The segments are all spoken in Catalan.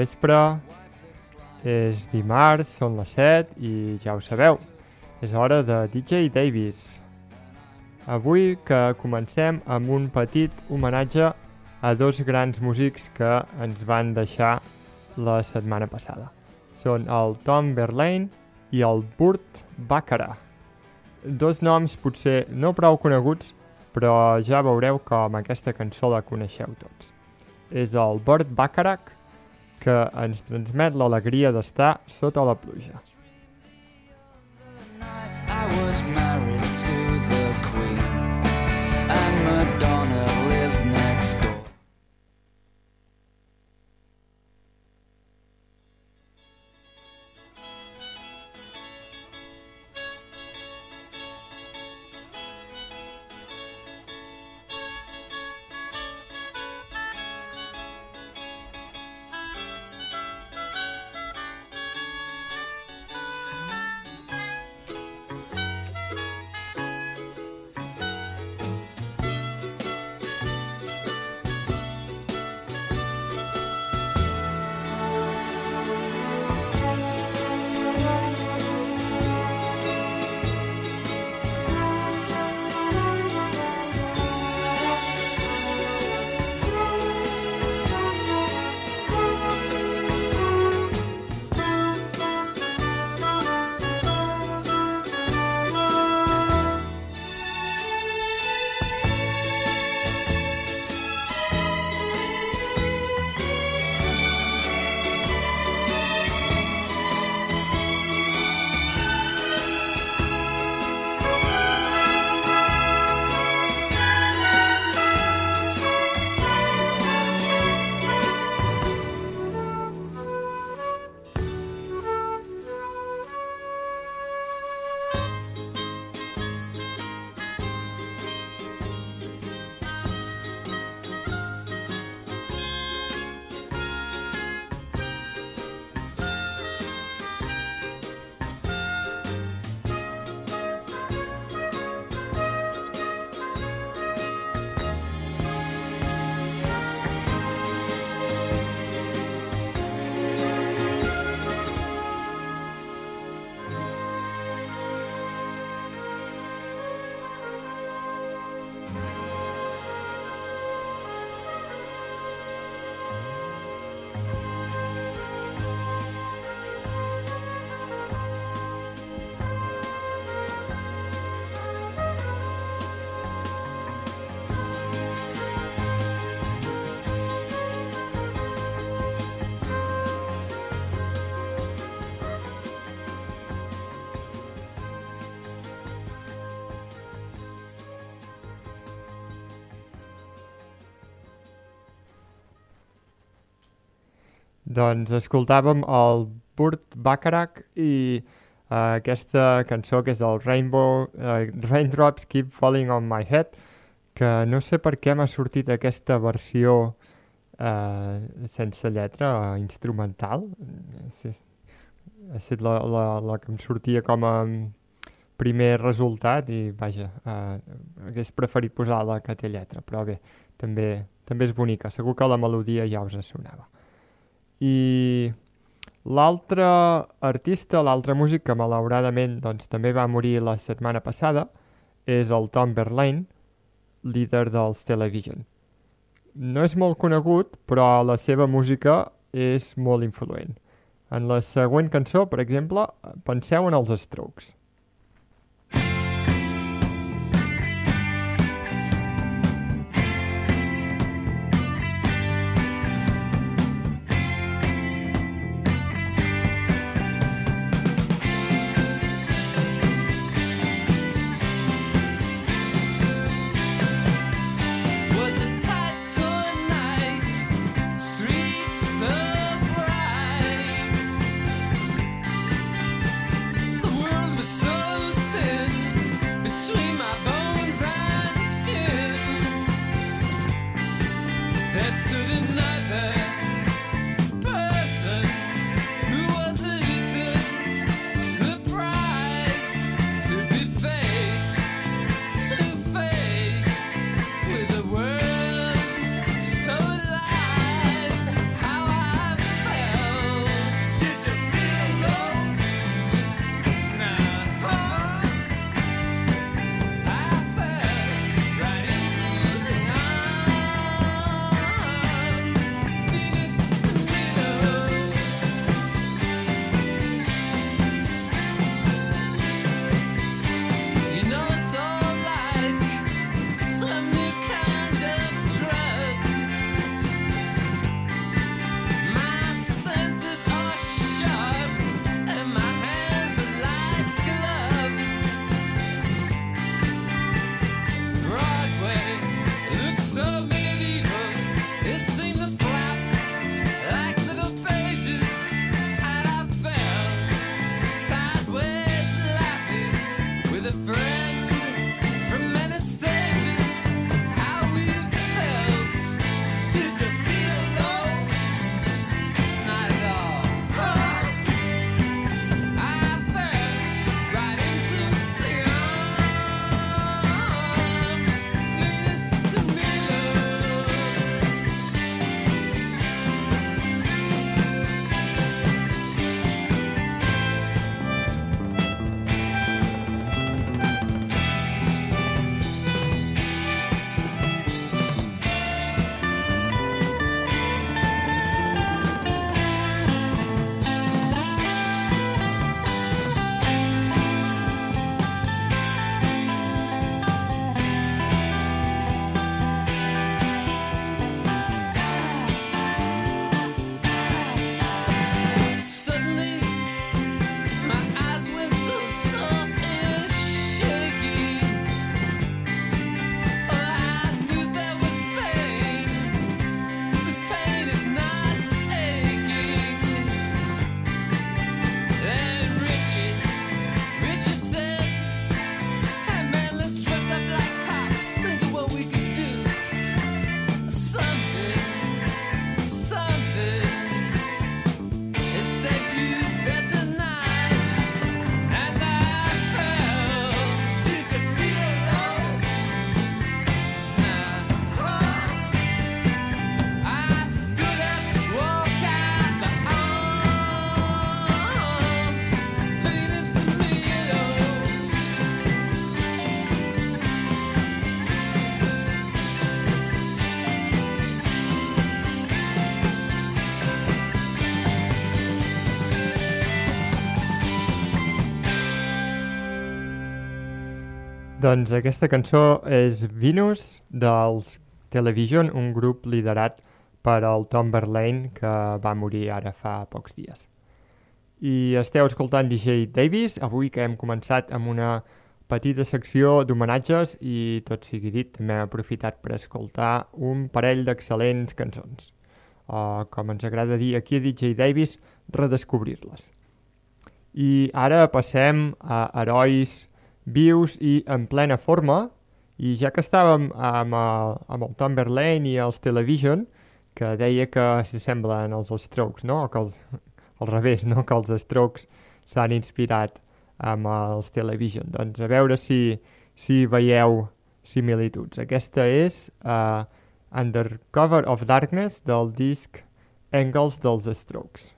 vespre. És dimarts, són les 7 i ja ho sabeu, és hora de DJ Davis. Avui que comencem amb un petit homenatge a dos grans músics que ens van deixar la setmana passada. Són el Tom Verlaine i el Burt Baccarat. Dos noms potser no prou coneguts, però ja veureu com aquesta cançó la coneixeu tots. És el Burt Bacharach que ens transmet l'alegria d'estar sota la pluja. I was married Doncs escoltàvem el Burt Bacharach i uh, aquesta cançó que és el Rainbow, uh, Raindrops Keep Falling on My Head, que no sé per què m'ha sortit aquesta versió uh, sense lletra, instrumental. Ha estat la, la, la que em sortia com a primer resultat i vaja, uh, hagués preferit posar la que té lletra, però bé, també, també és bonica, segur que la melodia ja us sonava. I l'altre artista, l'altre músic que malauradament doncs, també va morir la setmana passada és el Tom Verlaine, líder dels Television. No és molt conegut, però la seva música és molt influent. En la següent cançó, per exemple, penseu en els Strokes. Doncs aquesta cançó és Venus dels Television, un grup liderat per el Tom Verlaine que va morir ara fa pocs dies. I esteu escoltant DJ Davis, avui que hem començat amb una petita secció d'homenatges i tot sigui dit, també hem aprofitat per escoltar un parell d'excel·lents cançons. O, com ens agrada dir aquí a DJ Davis, redescobrir-les. I ara passem a herois vius i en plena forma, i ja que estàvem amb el, amb el Tom Verlaine i els Television, que deia que s'assemblen als Strokes, no? O que els, al revés, no? Que els Strokes s'han inspirat amb els Television. Doncs a veure si, si veieu similituds. Aquesta és uh, Under Cover of Darkness del disc Engels dels Strokes.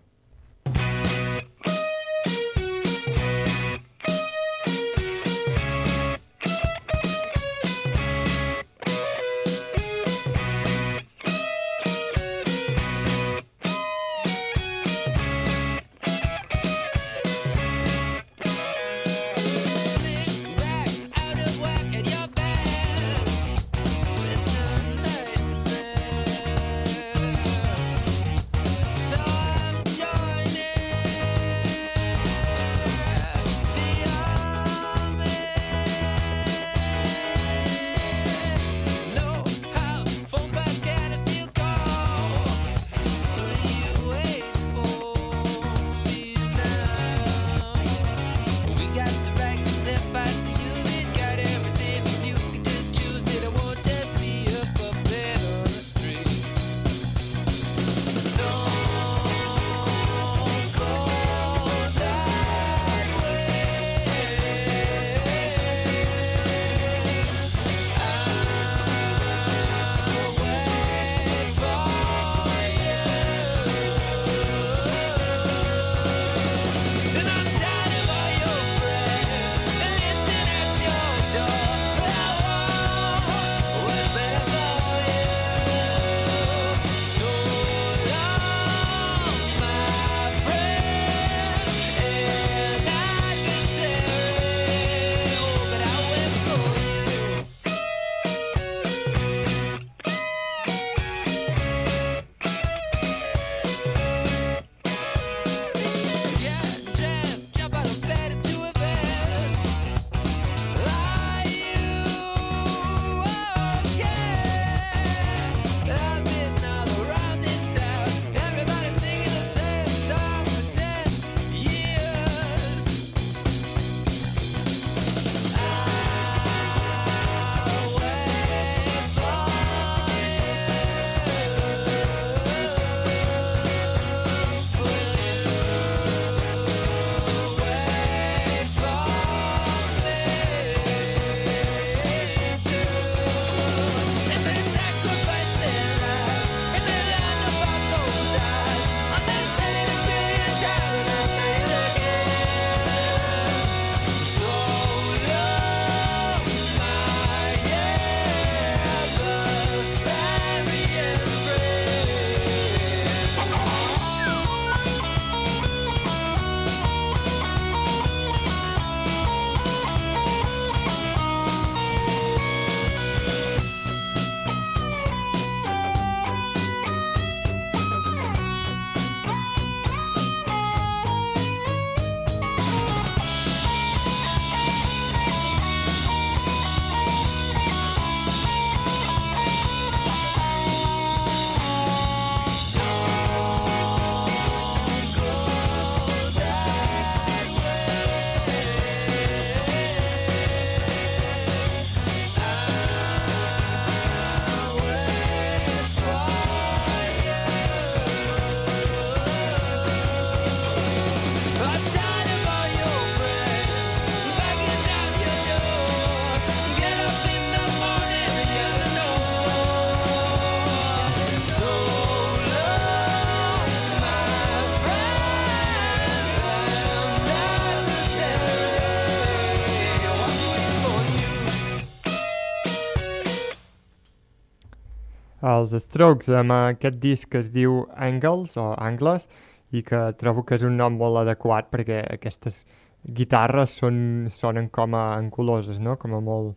Els Strokes amb aquest disc que es diu Angles o Angles i que trobo que és un nom molt adequat perquè aquestes guitarres són, sonen com a anculoses, no? com a molt,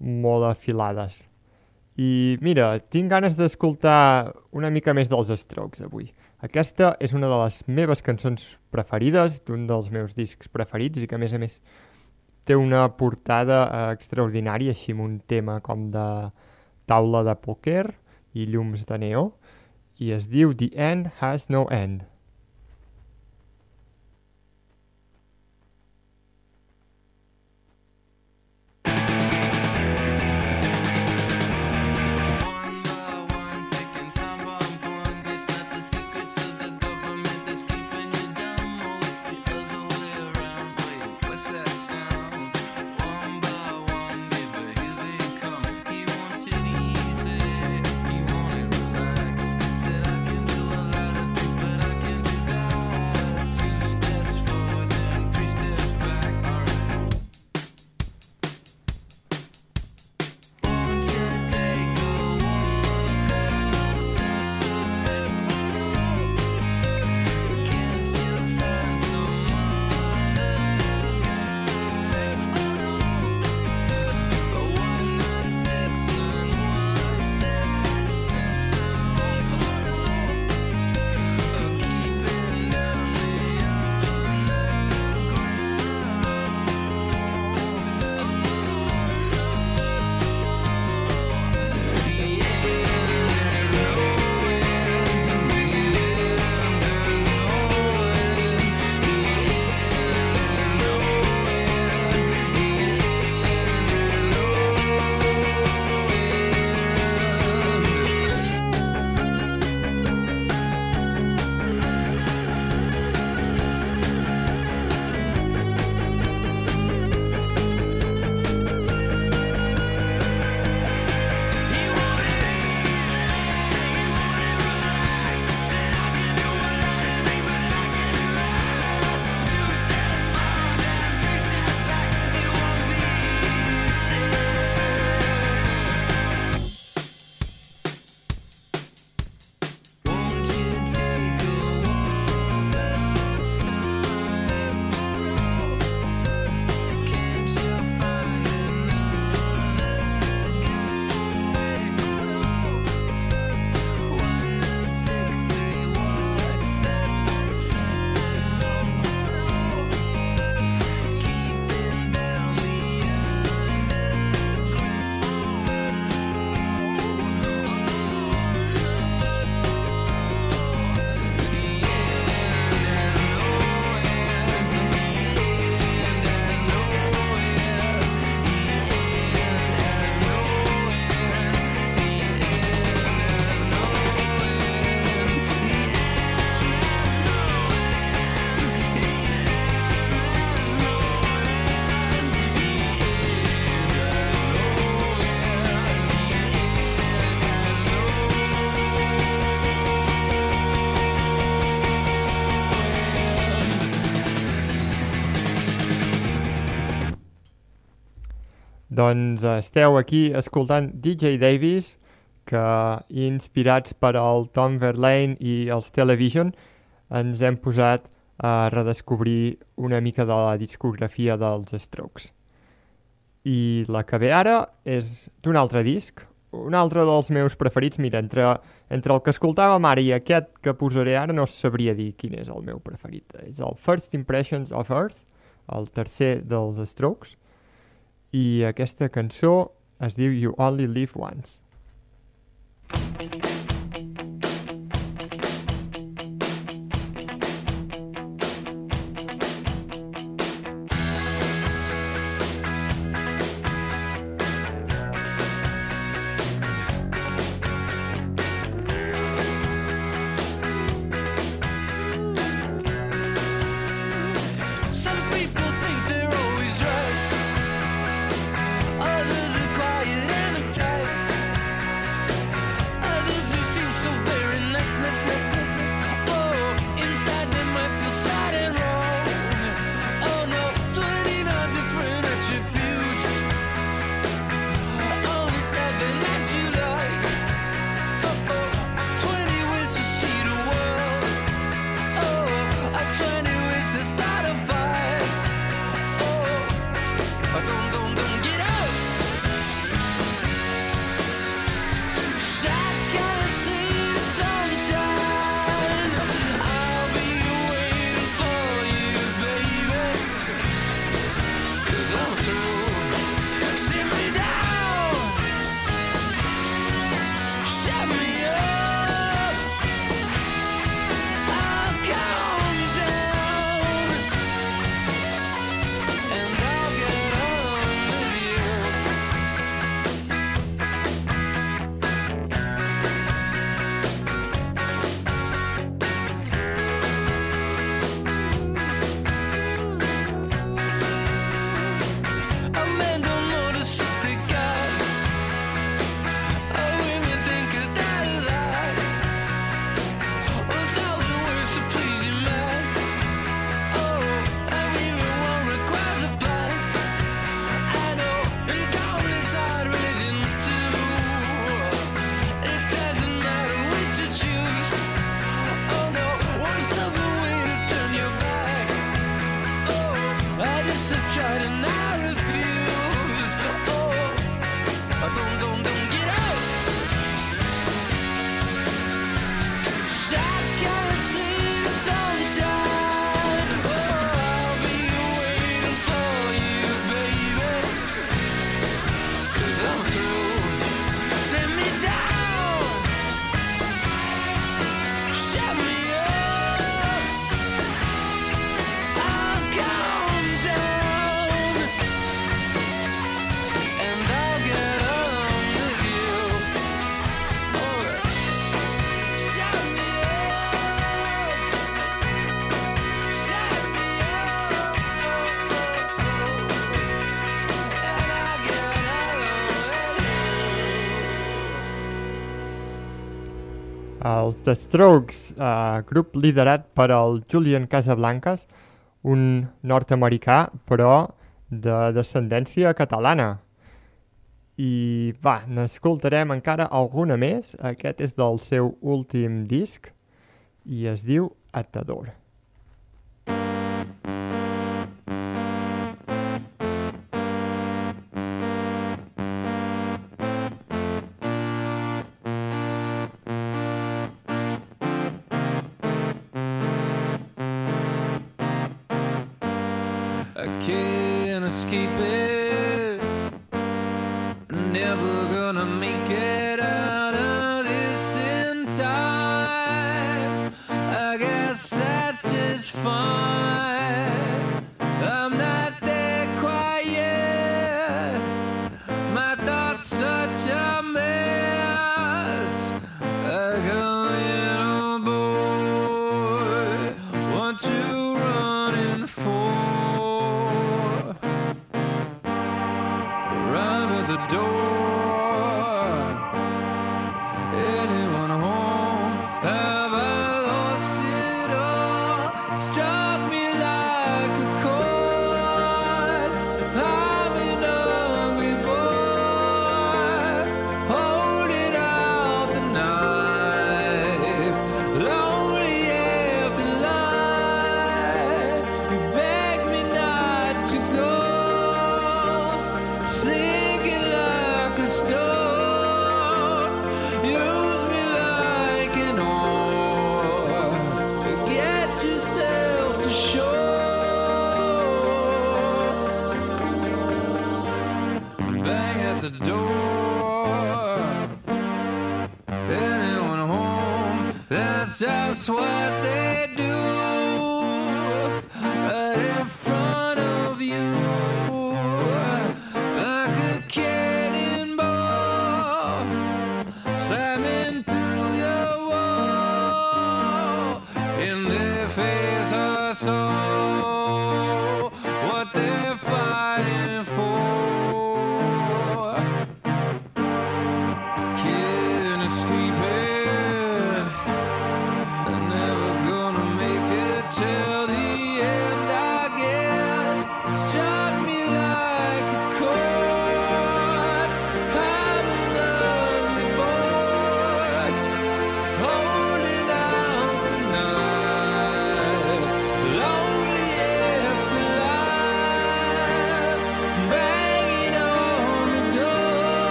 molt afilades. I mira, tinc ganes d'escoltar una mica més dels Strokes avui. Aquesta és una de les meves cançons preferides, d'un dels meus discs preferits i que a més a més té una portada eh, extraordinària, així amb un tema com de taula de pòquer i llums de neó, i es diu The End Has No End. Doncs esteu aquí escoltant DJ Davis, que inspirats per el Tom Verlaine i els Television ens hem posat a redescobrir una mica de la discografia dels Strokes. I la que ve ara és d'un altre disc, un altre dels meus preferits. Mira, entre, entre el que escoltàvem ara i aquest que posaré ara no sabria dir quin és el meu preferit. És el First Impressions of Earth, el tercer dels Strokes, i aquesta cançó es diu You Only Live Once. Some els The Strokes, eh, grup liderat per el Julian Casablancas, un nord-americà, però de descendència catalana. I va, n'escoltarem encara alguna més. Aquest és del seu últim disc i es diu Atador. just what they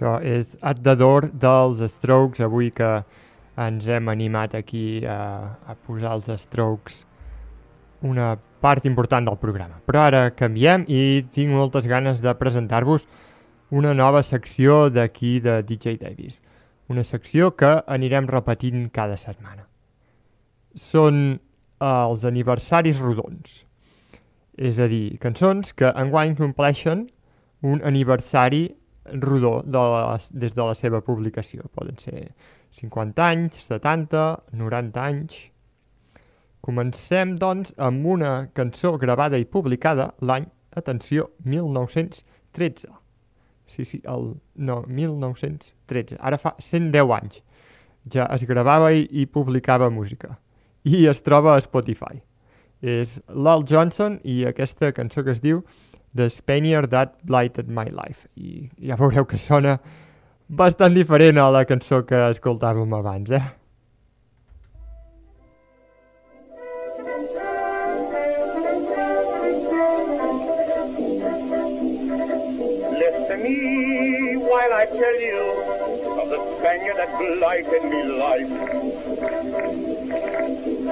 Això és At the Door dels Strokes, avui que ens hem animat aquí a, a posar els Strokes una part important del programa. Però ara canviem i tinc moltes ganes de presentar-vos una nova secció d'aquí de DJ Davis. Una secció que anirem repetint cada setmana. Són eh, els aniversaris rodons. És a dir, cançons que enguany compleixen un aniversari rodó de la, des de la seva publicació. Poden ser 50 anys, 70, 90 anys... Comencem, doncs, amb una cançó gravada i publicada l'any, atenció, 1913. Sí, sí, el, no, 1913. Ara fa 110 anys. Ja es gravava i, i publicava música. I es troba a Spotify. És Lal Johnson i aquesta cançó que es diu The Spaniard That Blighted My Life. I ja veureu que sona bastant diferent a la cançó que escoltàvem abans, eh? Listen while I tell you of the Spaniard that blighted me life.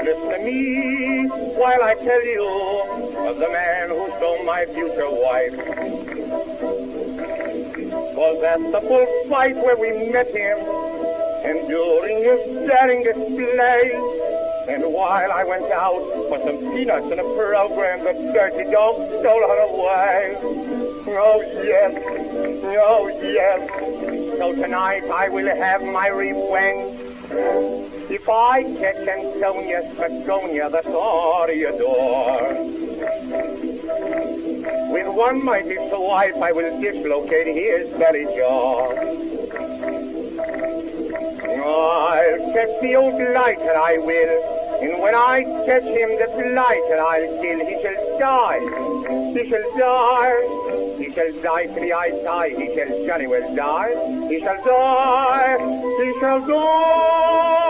Listen to me while I tell you of the man who stole my future wife. Was at the bullfight where we met him, and during his daring display, and while I went out for some peanuts in a program, the dirty dog stole her away. Oh yes, oh yes. So tonight I will have my revenge. If I catch Antonia Spagonia, the toreador. With one mighty swipe I will dislocate his belly jaw. I'll catch the old blighter, I will. And when I catch him, the blighter I'll kill. He shall die. He shall die. He shall die till the eye die. He shall jolly well die. He shall die. He shall die.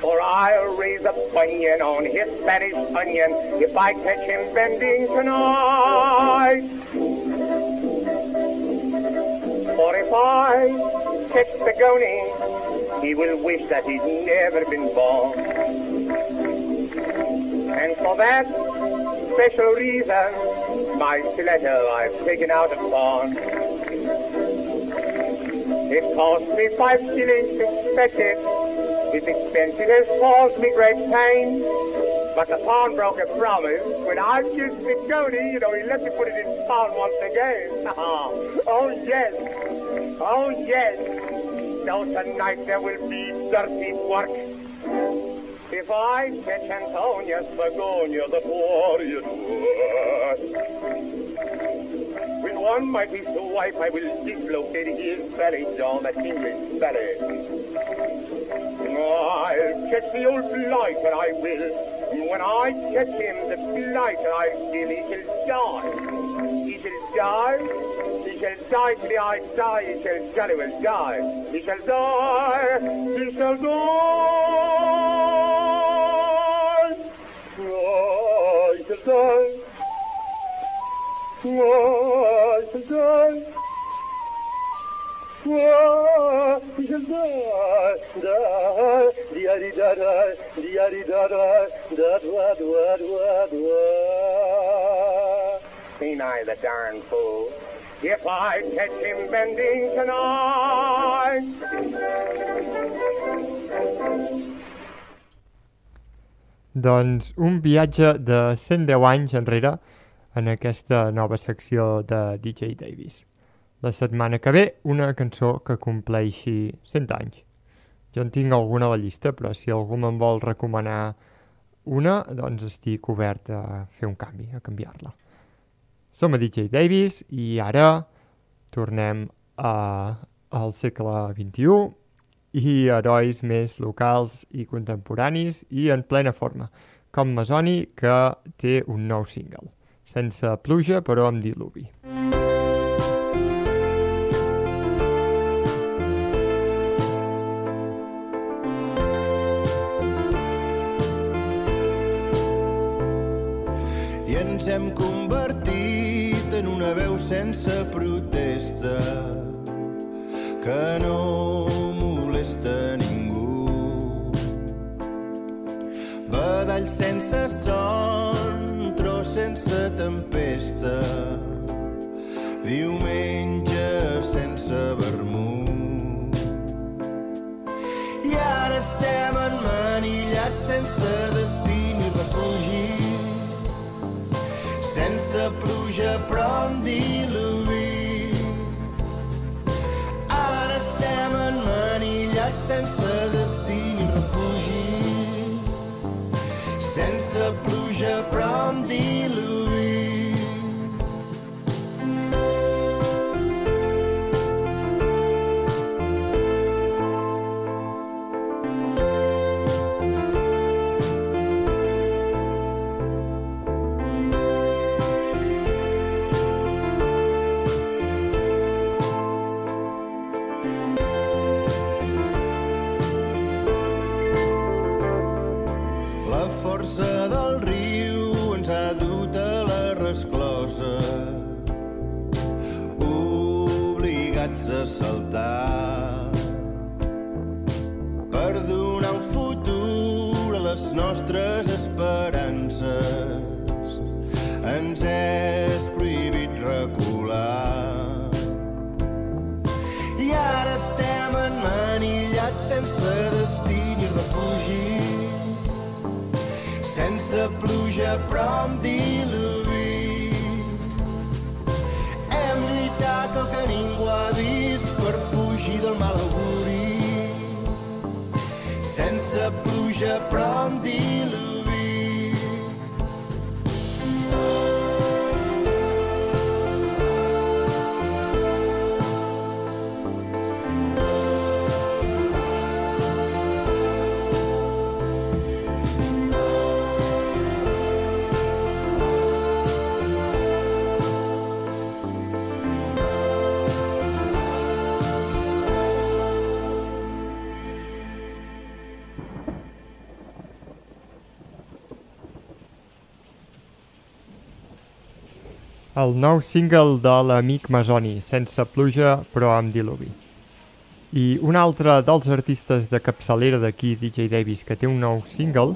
For I'll raise a bunion on his Spanish onion if I catch him bending tonight. For if I catch Begoni, he will wish that he'd never been born. And for that special reason, my stiletto I've taken out of pawn. It cost me five shillings it. It's expensive, has caused me great pain. But the pawnbroker promised when I kiss Begoni, you know, he let me put it in pawn once again. oh, yes. Oh, yes. So tonight there will be dirty work. If I catch Antonius Begonia, the warrior, with one mighty swipe I will dislocate his belly down that English belly. I'll catch the old blighter, I will. When I catch him, the blighter I'll give, he shall die. He shall die. He shall die till the eye die. He shall jolly well die. He shall die. He shall die. Oh, he shall die. Oh, he shall die. Oh, he shall die, die, di da da, di da da, da da da da da. Ain't I the darn fool? If I catch him bending tonight. Doncs un viatge de 110 anys enrere en aquesta nova secció de DJ Davis. La setmana que ve, una cançó que compleixi 100 anys. Jo en tinc alguna a la llista, però si algú me'n vol recomanar una, doncs estic obert a fer un canvi, a canviar-la. Som a DJ Davis i ara tornem a, al segle XXI i herois més locals i contemporanis i en plena forma, com Masoni, que té un nou single, sense pluja però amb diluvi. i el nou single de l'amic Masoni, Sense pluja però amb diluvi. I un altre dels artistes de capçalera d'aquí, DJ Davis, que té un nou single,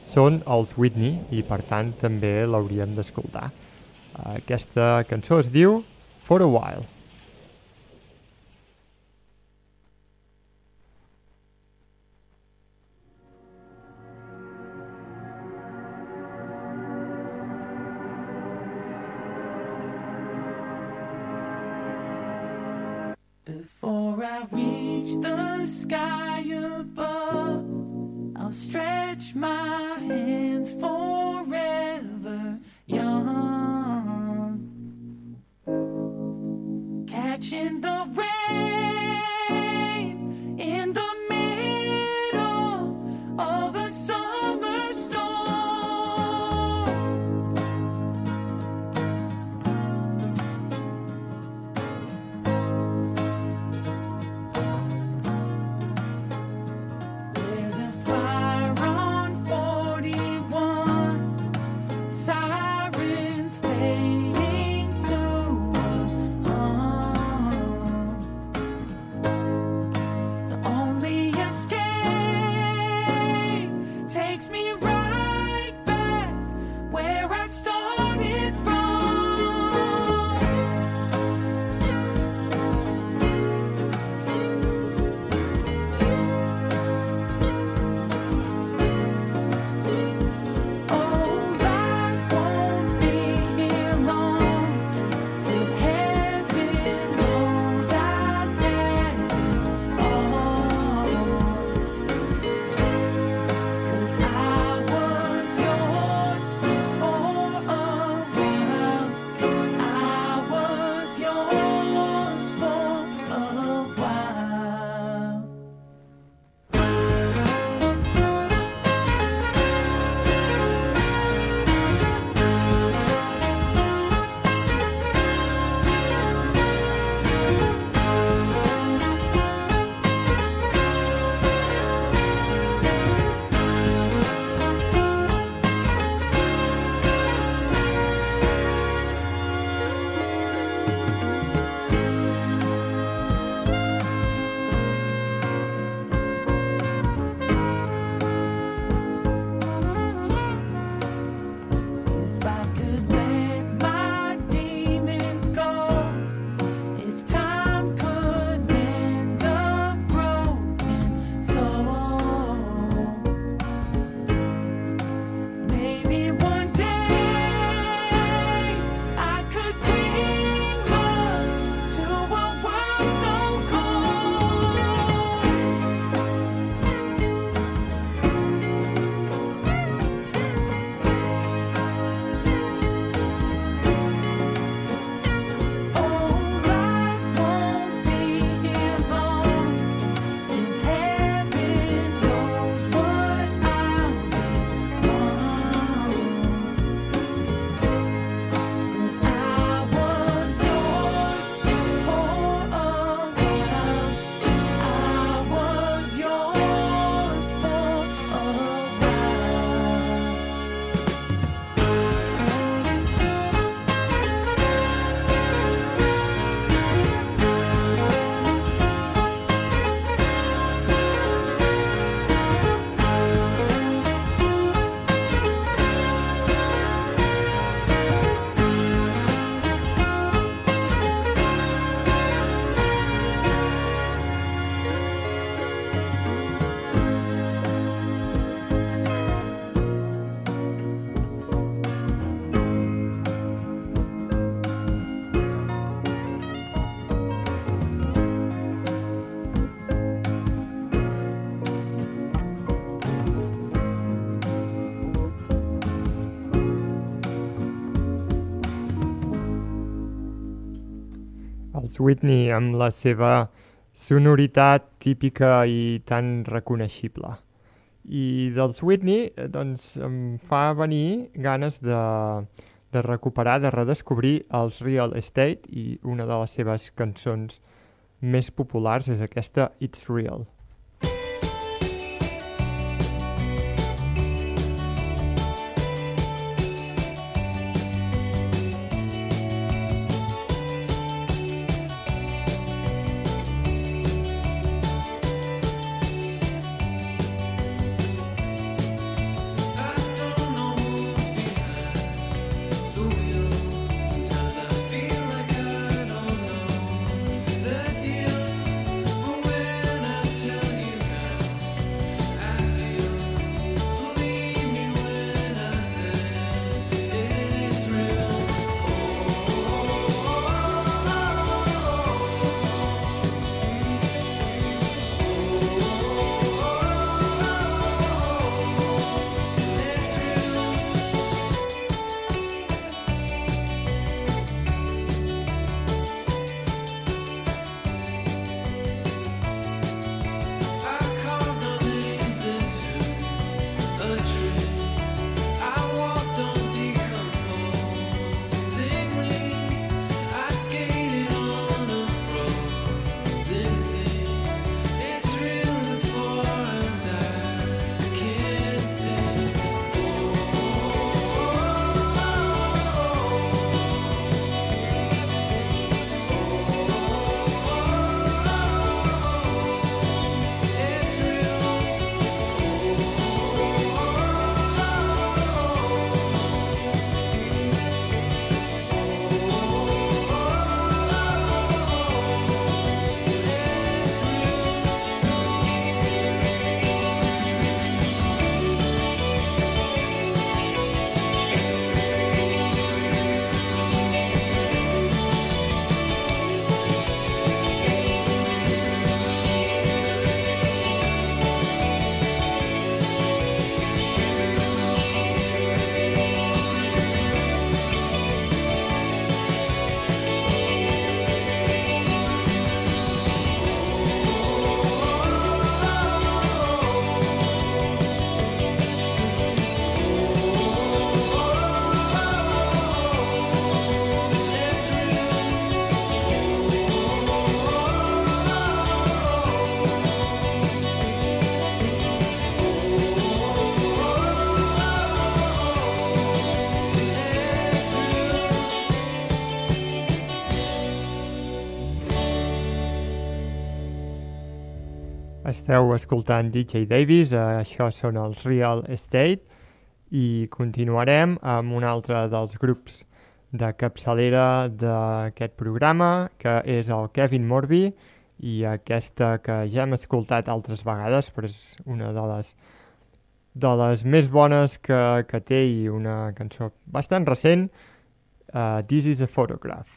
són els Whitney, i per tant també l'hauríem d'escoltar. Aquesta cançó es diu For a While. Whitney amb la seva sonoritat típica i tan reconeixible. I dels Whitney eh, doncs, em fa venir ganes de, de recuperar, de redescobrir els Real Estate i una de les seves cançons més populars és aquesta It's Real. Esteu escoltant DJ Davis, eh, això són els Real Estate i continuarem amb un altre dels grups de capçalera d'aquest programa, que és el Kevin Morby i aquesta que ja hem escoltat altres vegades, però és una de les de les més bones que, que té i una cançó bastant recent, uh, This is a Photograph.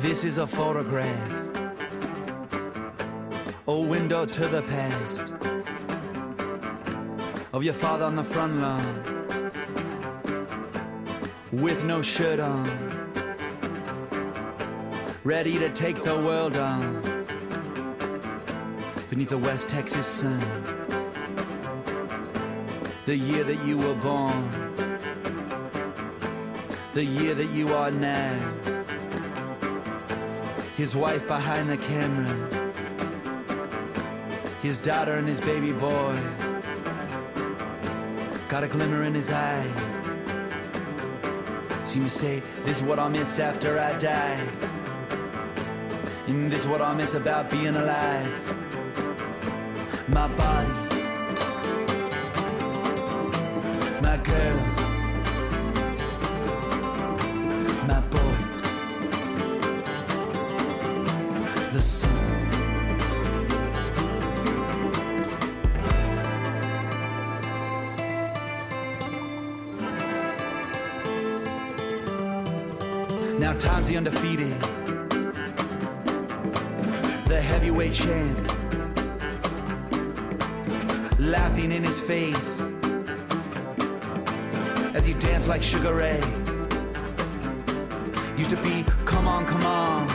This is a photograph, a window to the past. Of your father on the front lawn with no shirt on, ready to take the world on. Beneath the West Texas sun. The year that you were born, the year that you are now his wife behind the camera, his daughter and his baby boy. Got a glimmer in his eye. See to say, This is what I'll miss after I die. And this is what I'll miss about being alive. My body, my girls, undefeated, the heavyweight champ, laughing in his face as he danced like Sugar Ray. Used to be, come on, come on.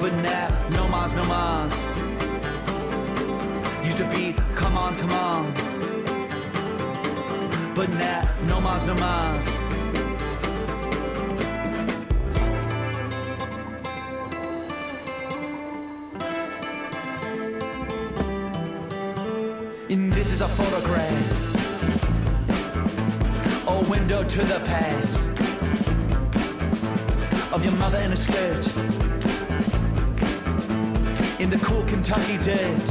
But now, no mas, no mas. Used to be, come on, come on. But now, no mas, no mas. A window to the past. Of your mother in a skirt. In the cool Kentucky dirt,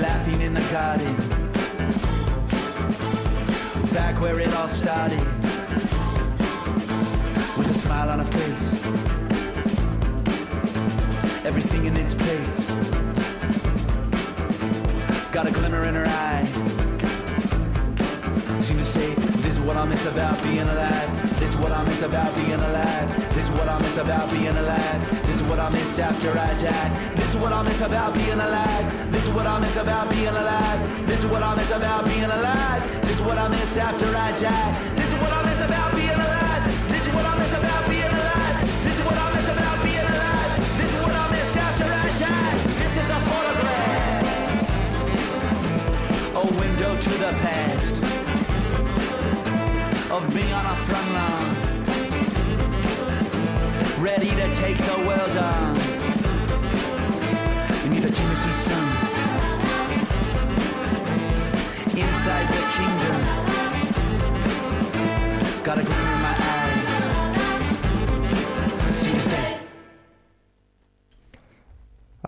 laughing in the garden, back where it all started, with a smile on her face, everything in its place. Got a glimmer in her eye. Seem to say, this is what I miss about being alive. This is what I miss about being alive. This is what I miss about being alive. This is what I miss after I die. This is what I miss about being alive. This is what I miss about being alive. This is what I miss about being alive. This is what I miss after I die. To the past of being on a front line, ready to take the world on. You need the Tennessee sun, inside the kingdom, got a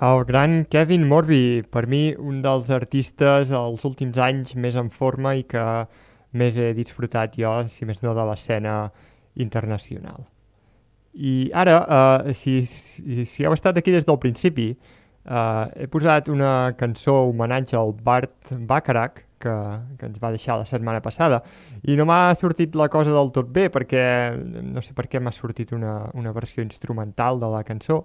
El gran Kevin Morby, per mi un dels artistes els últims anys més en forma i que més he disfrutat jo, si més no, de l'escena internacional. I ara, uh, si, si, si heu estat aquí des del principi, uh, he posat una cançó homenatge al Bart Bacharach, que, que ens va deixar la setmana passada, i no m'ha sortit la cosa del tot bé, perquè no sé per què m'ha sortit una, una versió instrumental de la cançó,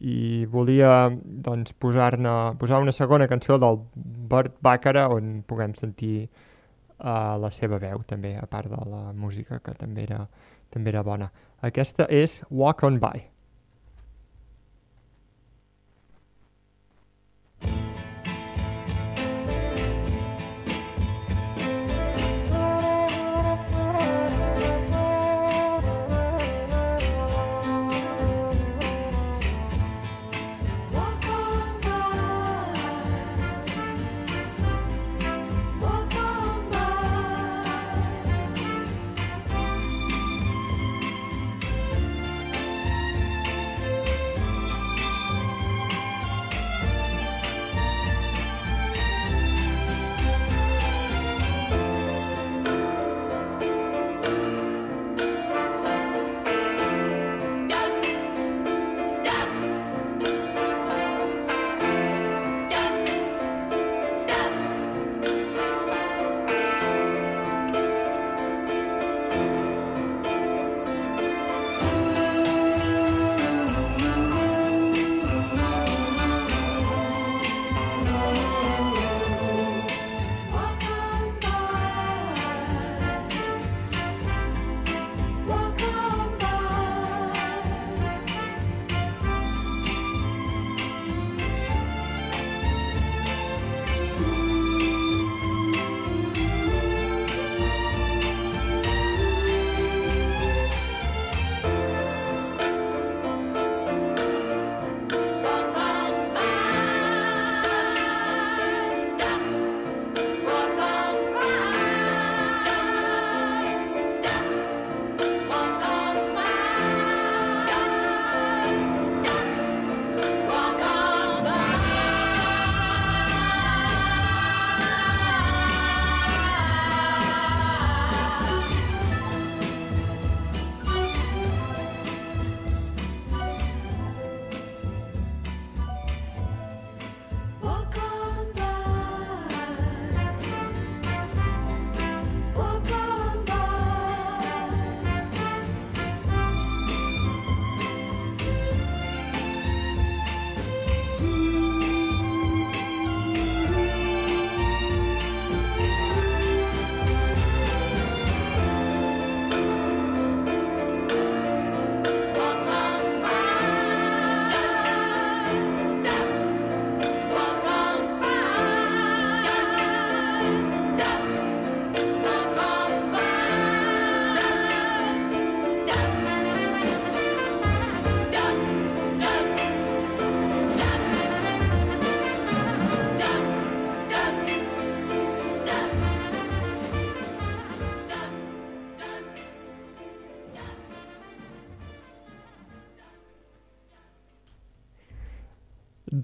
i volia doncs, posar-ne posar una segona cançó del Burt Baccara on puguem sentir uh, la seva veu també, a part de la música que també era, també era bona. Aquesta és Walk On By.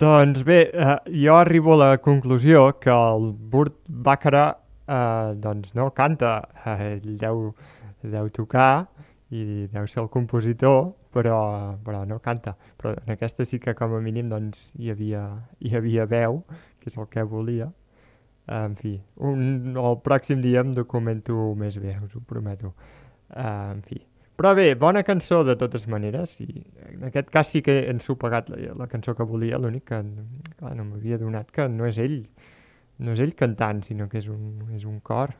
Doncs bé, eh, jo arribo a la conclusió que el Burt Baccarat eh, doncs no canta, eh, ell deu, deu tocar i deu ser el compositor, però, però no canta. Però en aquesta sí que com a mínim doncs, hi, havia, hi havia veu, que és el que volia. En fi, un, el pròxim dia em documento més bé, us ho prometo. Uh, en fi. Però bé, bona cançó de totes maneres, i en aquest cas sí que he ensopegat la, la cançó que volia, l'únic que clar, no m'havia donat que no és ell, no és ell cantant, sinó que és un, és un cor.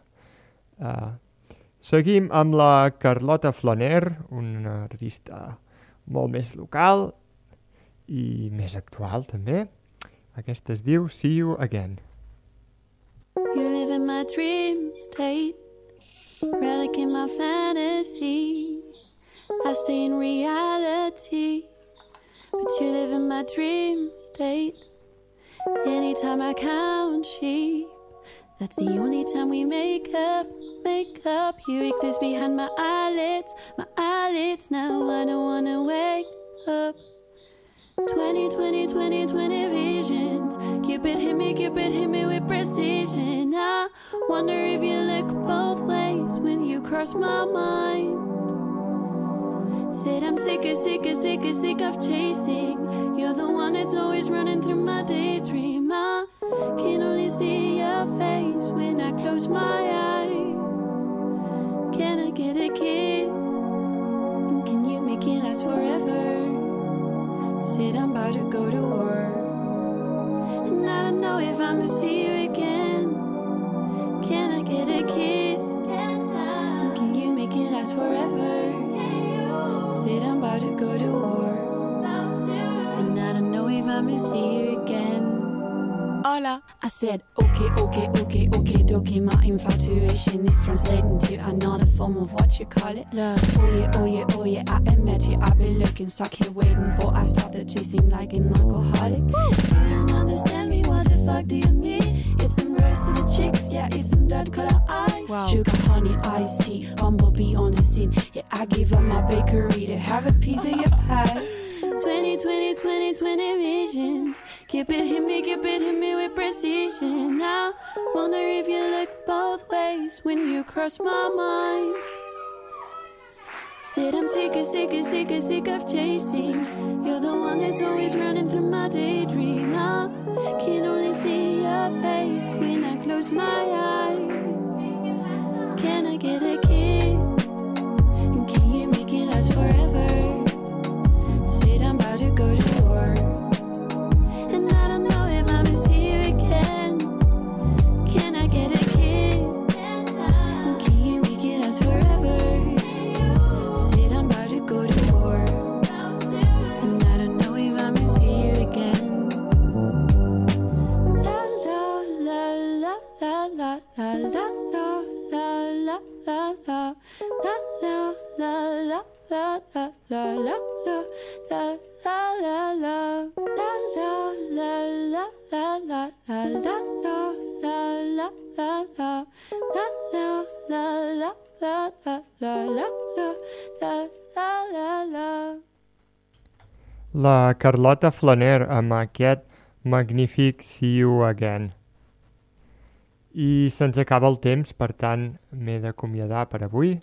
Uh, seguim amb la Carlota Flaner, una artista molt més local i més actual també. Aquesta es diu See You Again. You live in my dream state, relic in my fantasy. I stay in reality, but you live in my dream state. Anytime I count sheep, that's the only time we make up. Make up, you exist behind my eyelids, my eyelids. Now I don't wanna wake up. 20, 20, 20, 20 visions. Cupid hit me, Cupid hit me with precision. I wonder if you look both ways when you cross my mind. Said I'm sick of, sick of, sick of, sick of chasing. You're the one that's always running through my daydream. I can only see your face when I close my eyes. Can I get a kiss? And can you make it last forever? Said I'm about to go to war. And I don't know if I'ma see you again. Can I get a kiss? Go to war. And I don't know if I'ma you again. Hola. I said, okay, okay, okay, okay, dokie. My infatuation is translating to another form of what you call it. Love. Oh yeah, oh yeah, oh yeah, I admit it. I've been looking, stuck here waiting for I started chasing like an alcoholic. You don't understand me, what the fuck do you mean? It's the rose of the chicks, yeah, it's them dirt color eyes. Wow. Sugar, honey, iced tea, bumblebee on the scene. Yeah, I give up my bakery to have a piece of your pie. 20, 20, 20, 20 visions. Keep it hit me, keep it hit me with precision. I wonder if you look both ways when you cross my mind. Said I'm sick of, sick of, sick of, sick of chasing. You're the one that's always running through my daydream. I can only see your face when I close my eyes. Can I get a La la la la la la la la la la la la la la la Carlota Flaner amb aquest magnífic See You Again. I se'ns acaba el temps, per tant, m'he d'acomiadar per avui.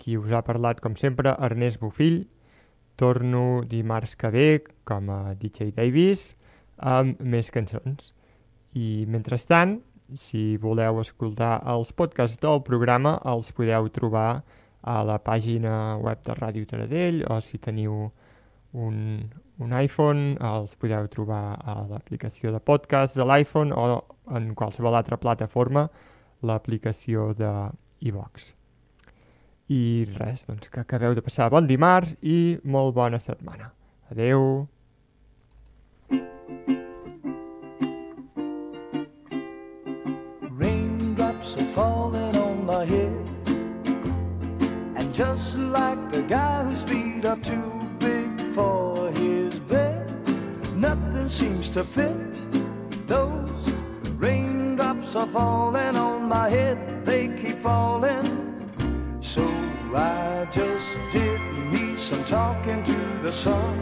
Qui us ha parlat, com sempre, Ernest Bufill. Torno dimarts que ve, com a DJ Davis, amb més cançons. I, mentrestant, si voleu escoltar els podcasts del programa, els podeu trobar a la pàgina web de Ràdio Taradell, o si teniu un, un iPhone, els podeu trobar a l'aplicació de podcast de l'iPhone o en qualsevol altra plataforma, l'aplicació de iVox. I res, doncs que acabeu de passar bon dimarts i molt bona setmana. Adeu! Raindrops are falling on my head. And just like the guy whose feet are too big for seems to fit. Those raindrops are falling on my head, they keep falling. So I just did me some talking to the sun.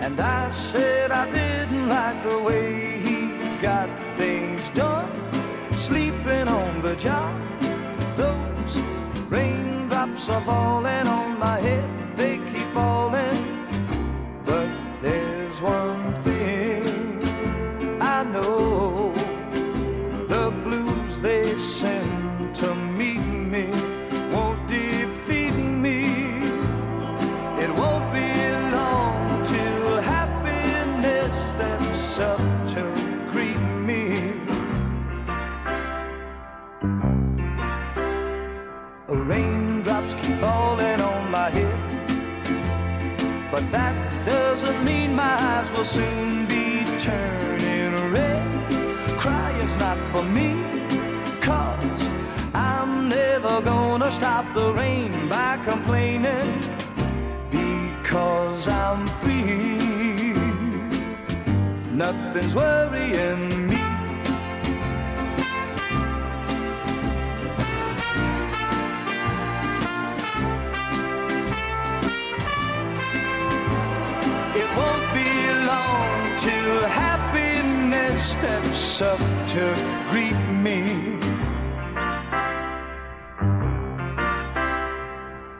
And I said I didn't like the way he got things done. Sleeping on the job, those raindrops are falling on my head. They keep falling. Raindrops keep falling on my head. But that doesn't mean my eyes will soon be turning red. Crying's not for me, cause I'm never gonna stop the rain by complaining. Because I'm free, nothing's worrying up to greet me.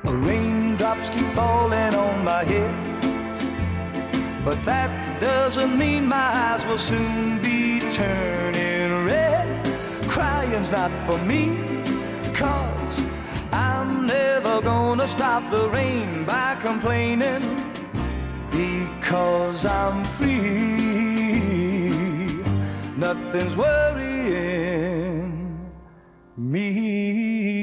Raindrops keep falling on my head, but that doesn't mean my eyes will soon be turning red. Crying's not for me, cause I'm never gonna stop the rain by complaining because I'm free. Nothing's worrying me.